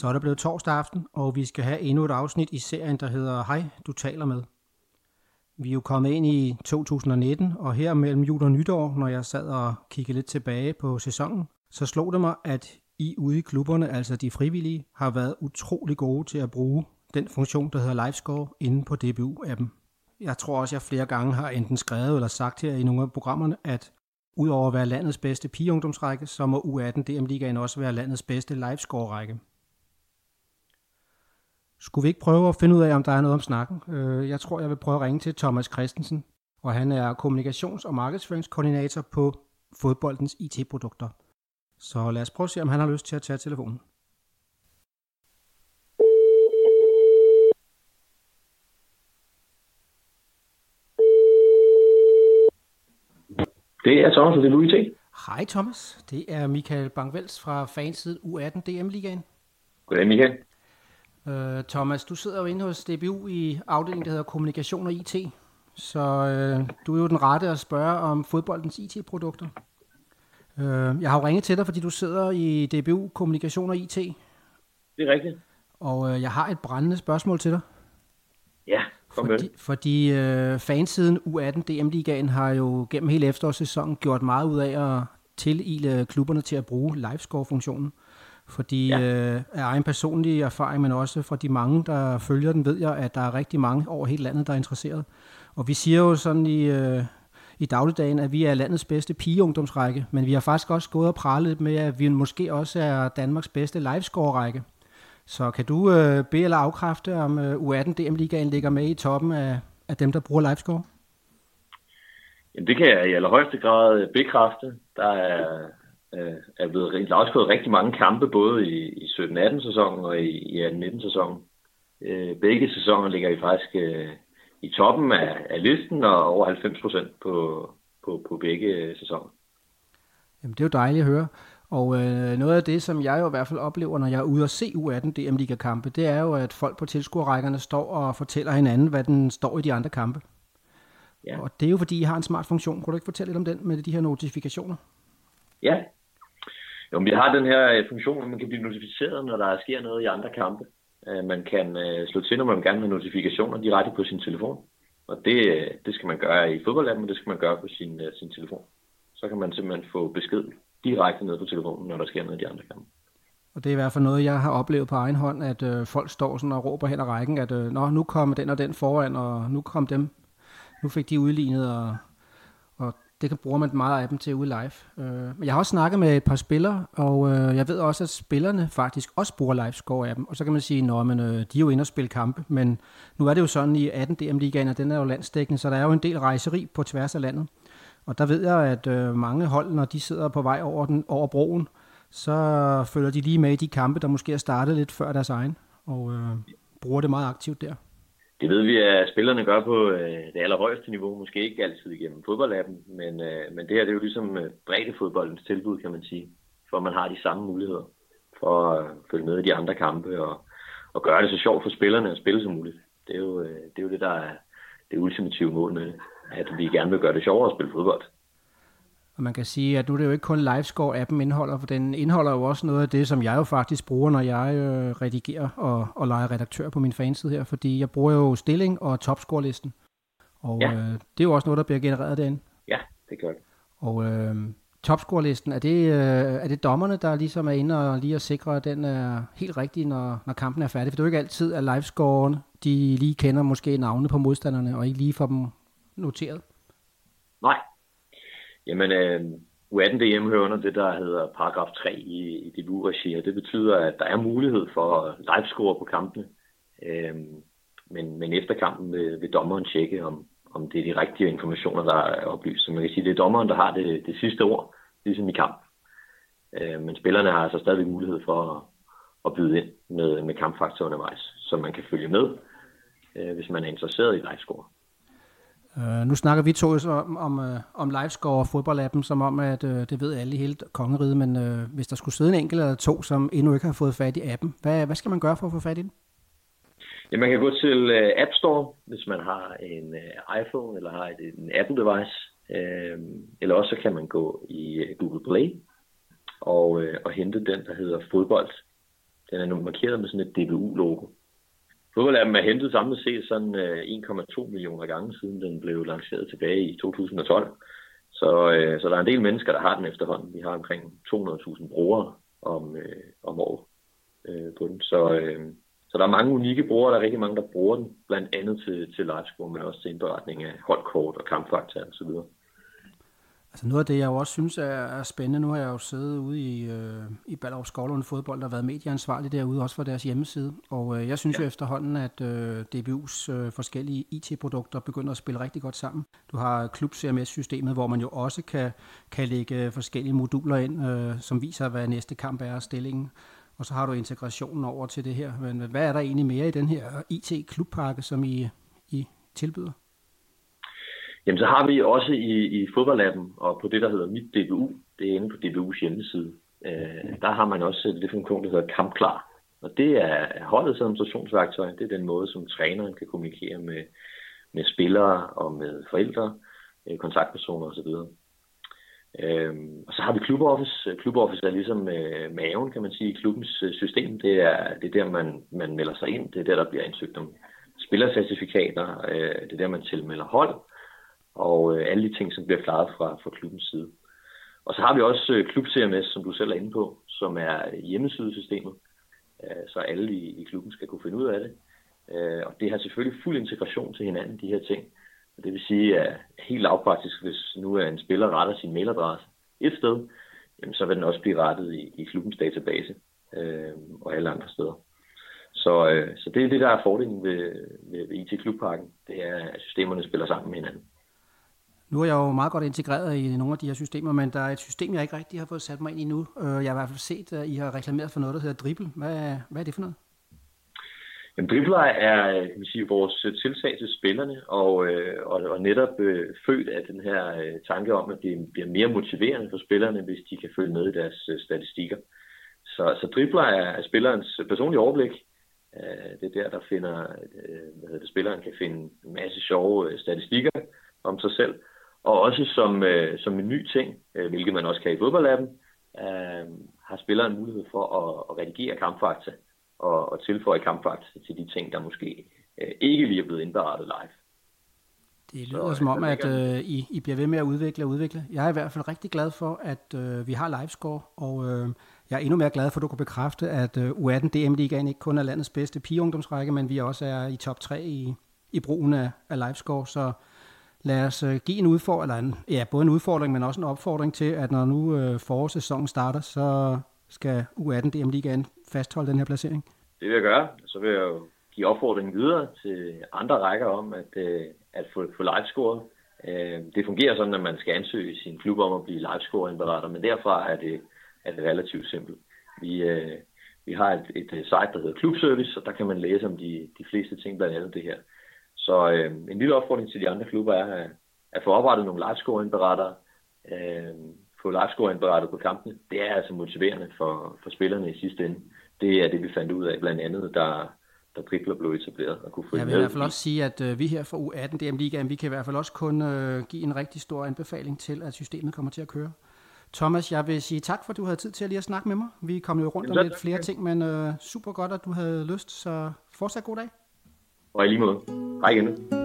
Så er det blevet torsdag aften, og vi skal have endnu et afsnit i serien, der hedder Hej, du taler med. Vi er jo kommet ind i 2019, og her mellem jul og nytår, når jeg sad og kiggede lidt tilbage på sæsonen, så slog det mig, at I ude i klubberne, altså de frivillige, har været utrolig gode til at bruge den funktion, der hedder Livescore, inde på DBU-appen. Jeg tror også, jeg flere gange har enten skrevet eller sagt her i nogle af programmerne, at Udover at være landets bedste pigeungdomsrække, så må U18 DM Ligaen også være landets bedste livescore-række. Skulle vi ikke prøve at finde ud af, om der er noget om snakken? Øh, jeg tror, jeg vil prøve at ringe til Thomas Christensen, og han er kommunikations- og markedsføringskoordinator på fodboldens IT-produkter. Så lad os prøve at se, om han har lyst til at tage telefonen. Det er Thomas, og det er Louis T. Hej Thomas, det er Michael Bangvels fra fansiden U18 DM Ligaen. Goddag Michael. Uh, Thomas, du sidder jo inde hos DBU i afdelingen, der hedder Kommunikation og IT. Så uh, du er jo den rette at spørge om fodboldens IT-produkter. Uh, jeg har jo ringet til dig, fordi du sidder i DBU Kommunikation og IT. Det er rigtigt. Og uh, jeg har et brændende spørgsmål til dig. Ja, Kom fordi, med. fordi øh, fansiden U18 DM-ligaen har jo gennem hele efterårssæsonen gjort meget ud af at tilile klubberne til at bruge livescore-funktionen. Fordi ja. øh, af egen personlig erfaring, men også fra de mange, der følger den, ved jeg, at der er rigtig mange over hele landet, der er interesseret. Og vi siger jo sådan i, øh, i dagligdagen, at vi er landets bedste pigeungdomsrække, men vi har faktisk også gået og prallet med, at vi måske også er Danmarks bedste livescore-række. Så kan du øh, bede eller afkræfte, om øh, U18 DM-ligaen ligger med i toppen af, af dem, der bruger livescore? Jamen, det kan jeg i allerhøjeste grad bekræfte. Der er, øh, er blevet livescoret rigtig mange kampe, både i, i 17-18 sæsonen og i, i 18-19 sæsonen. Øh, begge sæsoner ligger I faktisk øh, i toppen af, af listen og over 90 procent på, på, på begge sæsoner. Jamen, det er jo dejligt at høre. Og øh, noget af det, som jeg jo i hvert fald oplever, når jeg er ude og se U18 DM Liga kampe, det er jo, at folk på tilskuerrækkerne står og fortæller hinanden, hvad den står i de andre kampe. Ja. Og det er jo fordi, I har en smart funktion. Kunne du ikke fortælle lidt om den med de her notifikationer? Ja. Jo, vi har den her øh, funktion, hvor man kan blive notificeret, når der sker noget i andre kampe. Øh, man kan øh, slå til, når man gerne vil have notifikationer direkte på sin telefon. Og det, det skal man gøre i fodboldappen, det skal man gøre på sin, sin telefon. Så kan man simpelthen få besked direkte ned på telefonen, når der sker noget i de andre kampe. Og det er i hvert fald noget, jeg har oplevet på egen hånd, at øh, folk står sådan og råber hen ad rækken, at øh, Nå, nu kom den og den foran, og nu kom dem, nu fik de udlignet, og det kan bruger man meget af dem til ude live. Øh, men jeg har også snakket med et par spillere, og øh, jeg ved også, at spillerne faktisk også bruger livescore af dem. Og så kan man sige, at øh, de er jo inde og spille kampe, men nu er det jo sådan i 18 DM-ligaen, og den er jo landsdækkende, så der er jo en del rejseri på tværs af landet. Og der ved jeg, at øh, mange hold, når de sidder på vej over, den, over broen, så følger de lige med i de kampe, der måske er startet lidt før deres egen, og øh, bruger det meget aktivt der. Det ved vi, at spillerne gør på øh, det allerhøjeste niveau, måske ikke altid igennem fodboldappen, men, øh, men det her det er jo ligesom øh, breddefodboldens tilbud, kan man sige, for man har de samme muligheder for at øh, følge med i de andre kampe og, og gøre det så sjovt for spillerne at spille som muligt. Det er jo, øh, det, er jo det, der er det ultimative mål med at vi gerne vil gøre det sjovere at spille fodbold. Og man kan sige, at nu er det jo ikke kun Livescore-appen indeholder, for den indeholder jo også noget af det, som jeg jo faktisk bruger, når jeg øh, redigerer og, og leger redaktør på min fanside her, fordi jeg bruger jo stilling og topscore-listen. Og ja. øh, det er jo også noget, der bliver genereret derinde. Ja, det gør det. Og øh, topscore-listen, er det, øh, er det dommerne, der ligesom er inde og lige at sikre, at den er helt rigtig, når, når kampen er færdig? For det er jo ikke altid, at livescoren, de lige kender måske navne på modstanderne, og ikke lige får dem noteret? Nej. Jamen, øh, U18 DM hører under det, der hedder paragraf 3 i, i DBU-regi, og det betyder, at der er mulighed for livescore på kampene. Øh, men, men efter kampen vil, vil dommeren tjekke, om, om det er de rigtige informationer, der er oplyst. Så man kan sige, at det er dommeren, der har det, det sidste ord, ligesom i kamp. Øh, men spillerne har altså stadig mulighed for at, at byde ind med, med kampfaktor undervejs, så man kan følge med, øh, hvis man er interesseret i livescore. Uh, nu snakker vi to så om, om, øh, om livescore og fodboldappen, som om, at uh, det ved alle i hele kongeriget, men uh, hvis der skulle sidde en enkelt eller to, som endnu ikke har fået fat i appen, hvad, hvad skal man gøre for at få fat i den? Ja, man kan gå til uh, App Store, hvis man har en uh, iPhone eller har et, en Apple-device, uh, eller også så kan man gå i uh, Google Play og, uh, og hente den, der hedder Fodbold Den er markeret med sådan et DBU-logo. Fodboldlappen er hentet samlet set sådan øh, 1,2 millioner gange, siden den blev lanceret tilbage i 2012. Så, øh, så der er en del mennesker, der har den efterhånden. Vi har omkring 200.000 brugere om, øh, om året øh, på den. Så, øh, så der er mange unikke brugere. Der er rigtig mange, der bruger den, blandt andet til, til livescore, men også til indberetning af holdkort og kampfakta osv. Altså noget af det, jeg jo også synes er, er spændende, nu har jeg jo siddet ude i, øh, i Ballerup Skovlund Fodbold, der har været medieansvarlig derude, også for deres hjemmeside. Og øh, jeg synes ja. jo efterhånden, at øh, DBU's øh, forskellige IT-produkter begynder at spille rigtig godt sammen. Du har Klub CMS-systemet, hvor man jo også kan, kan lægge forskellige moduler ind, øh, som viser, hvad næste kamp er stillingen. Og så har du integrationen over til det her. Men hvad er der egentlig mere i den her IT-klubpakke, som I, I tilbyder? Jamen så har vi også i, i fodboldlappen og på det, der hedder Mit DBU, det er inde på DBU's hjemmeside, øh, der har man også det funktion, der hedder Kampklar. Og det er holdets administrationsværktøj. Det er den måde, som træneren kan kommunikere med, med spillere og med forældre, øh, kontaktpersoner osv. Øhm, og så har vi kluboffice. Kluboffice er ligesom øh, maven, kan man sige, i klubbens øh, system. Det er, det er der, man, man melder sig ind. Det er der, der bliver ansøgt om spillercertifikater. Øh, det er der, man tilmelder hold og øh, alle de ting, som bliver klaret fra, fra klubbens side. Og så har vi også øh, Klub CMS, som du selv er inde på, som er øh, hjemmesidesystemet, øh, så alle i, i klubben skal kunne finde ud af det. Øh, og det har selvfølgelig fuld integration til hinanden, de her ting. Og det vil sige, at helt lavpraktisk, hvis nu er en spiller retter sin mailadresse et sted, jamen, så vil den også blive rettet i, i klubbens database øh, og alle andre steder. Så, øh, så det er det, der er fordelen ved, ved, ved IT-klubpakken. Det er, at systemerne spiller sammen med hinanden. Nu er jeg jo meget godt integreret i nogle af de her systemer, men der er et system, jeg ikke rigtig har fået sat mig ind i nu. Øh, jeg har i hvert fald set, at I har reklameret for noget, der hedder Dribble. Hvad, hvad er det for noget? Jamen, dribler er kan man sige, vores tiltag til spillerne, og, øh, og, og netop øh, født af den her øh, tanke om, at det bliver mere motiverende for spillerne, hvis de kan følge med i deres øh, statistikker. Så, så dribler er, er spillerens personlige overblik. Øh, det er der, der finder, øh, hvad hedder det, spilleren kan finde en masse sjove øh, statistikker om sig selv, og også som, øh, som en ny ting, øh, hvilket man også kan i fodboldlappen, øh, har spilleren mulighed for at, at redigere kampfakta og, og tilføje kampfakta til de ting, der måske øh, ikke lige er blevet indberettet live. Det lyder så, som om, at øh, I, I bliver ved med at udvikle og udvikle. Jeg er i hvert fald rigtig glad for, at øh, vi har livescore, og øh, jeg er endnu mere glad for, at du kan bekræfte, at øh, U18 DM Ligaen ikke kun er landets bedste pigeungdomsrække, men vi også er i top 3 i, i brugen af, af livescore, så lad os øh, give en udfordring, eller en, ja, både en udfordring, men også en opfordring til, at når nu øh, forårssæsonen starter, så skal U18 DM Ligaen fastholde den her placering. Det vil jeg gøre. Så vil jeg jo give opfordringen videre til andre rækker om at, øh, at få, få livescore. Øh, det fungerer sådan, at man skal ansøge sin klub om at blive livescore-indberetter, men derfra er det, er det relativt simpelt. Vi, øh, vi har et, et site, der hedder Klubservice, og der kan man læse om de, de fleste ting, blandt andet det her. Så øh, en lille opfordring til de andre klubber er at, at få oprettet nogle livescore-indberettere, øh, få livescore-indberettet på kampene. Det er altså motiverende for, for spillerne i sidste ende. Det er det, vi fandt ud af, blandt andet, der, der dribler blev etableret og kunne Jeg vil i hvert fald også sige, at øh, vi her fra U18 DM Ligaen, vi kan i hvert fald også kun øh, give en rigtig stor anbefaling til, at systemet kommer til at køre. Thomas, jeg vil sige tak for, at du havde tid til at lige at snakke med mig. Vi kom jo rundt Jamen, om lidt flere ting, men øh, super godt, at du havde lyst, så fortsat god dag. Og i lige måde. Hej igen.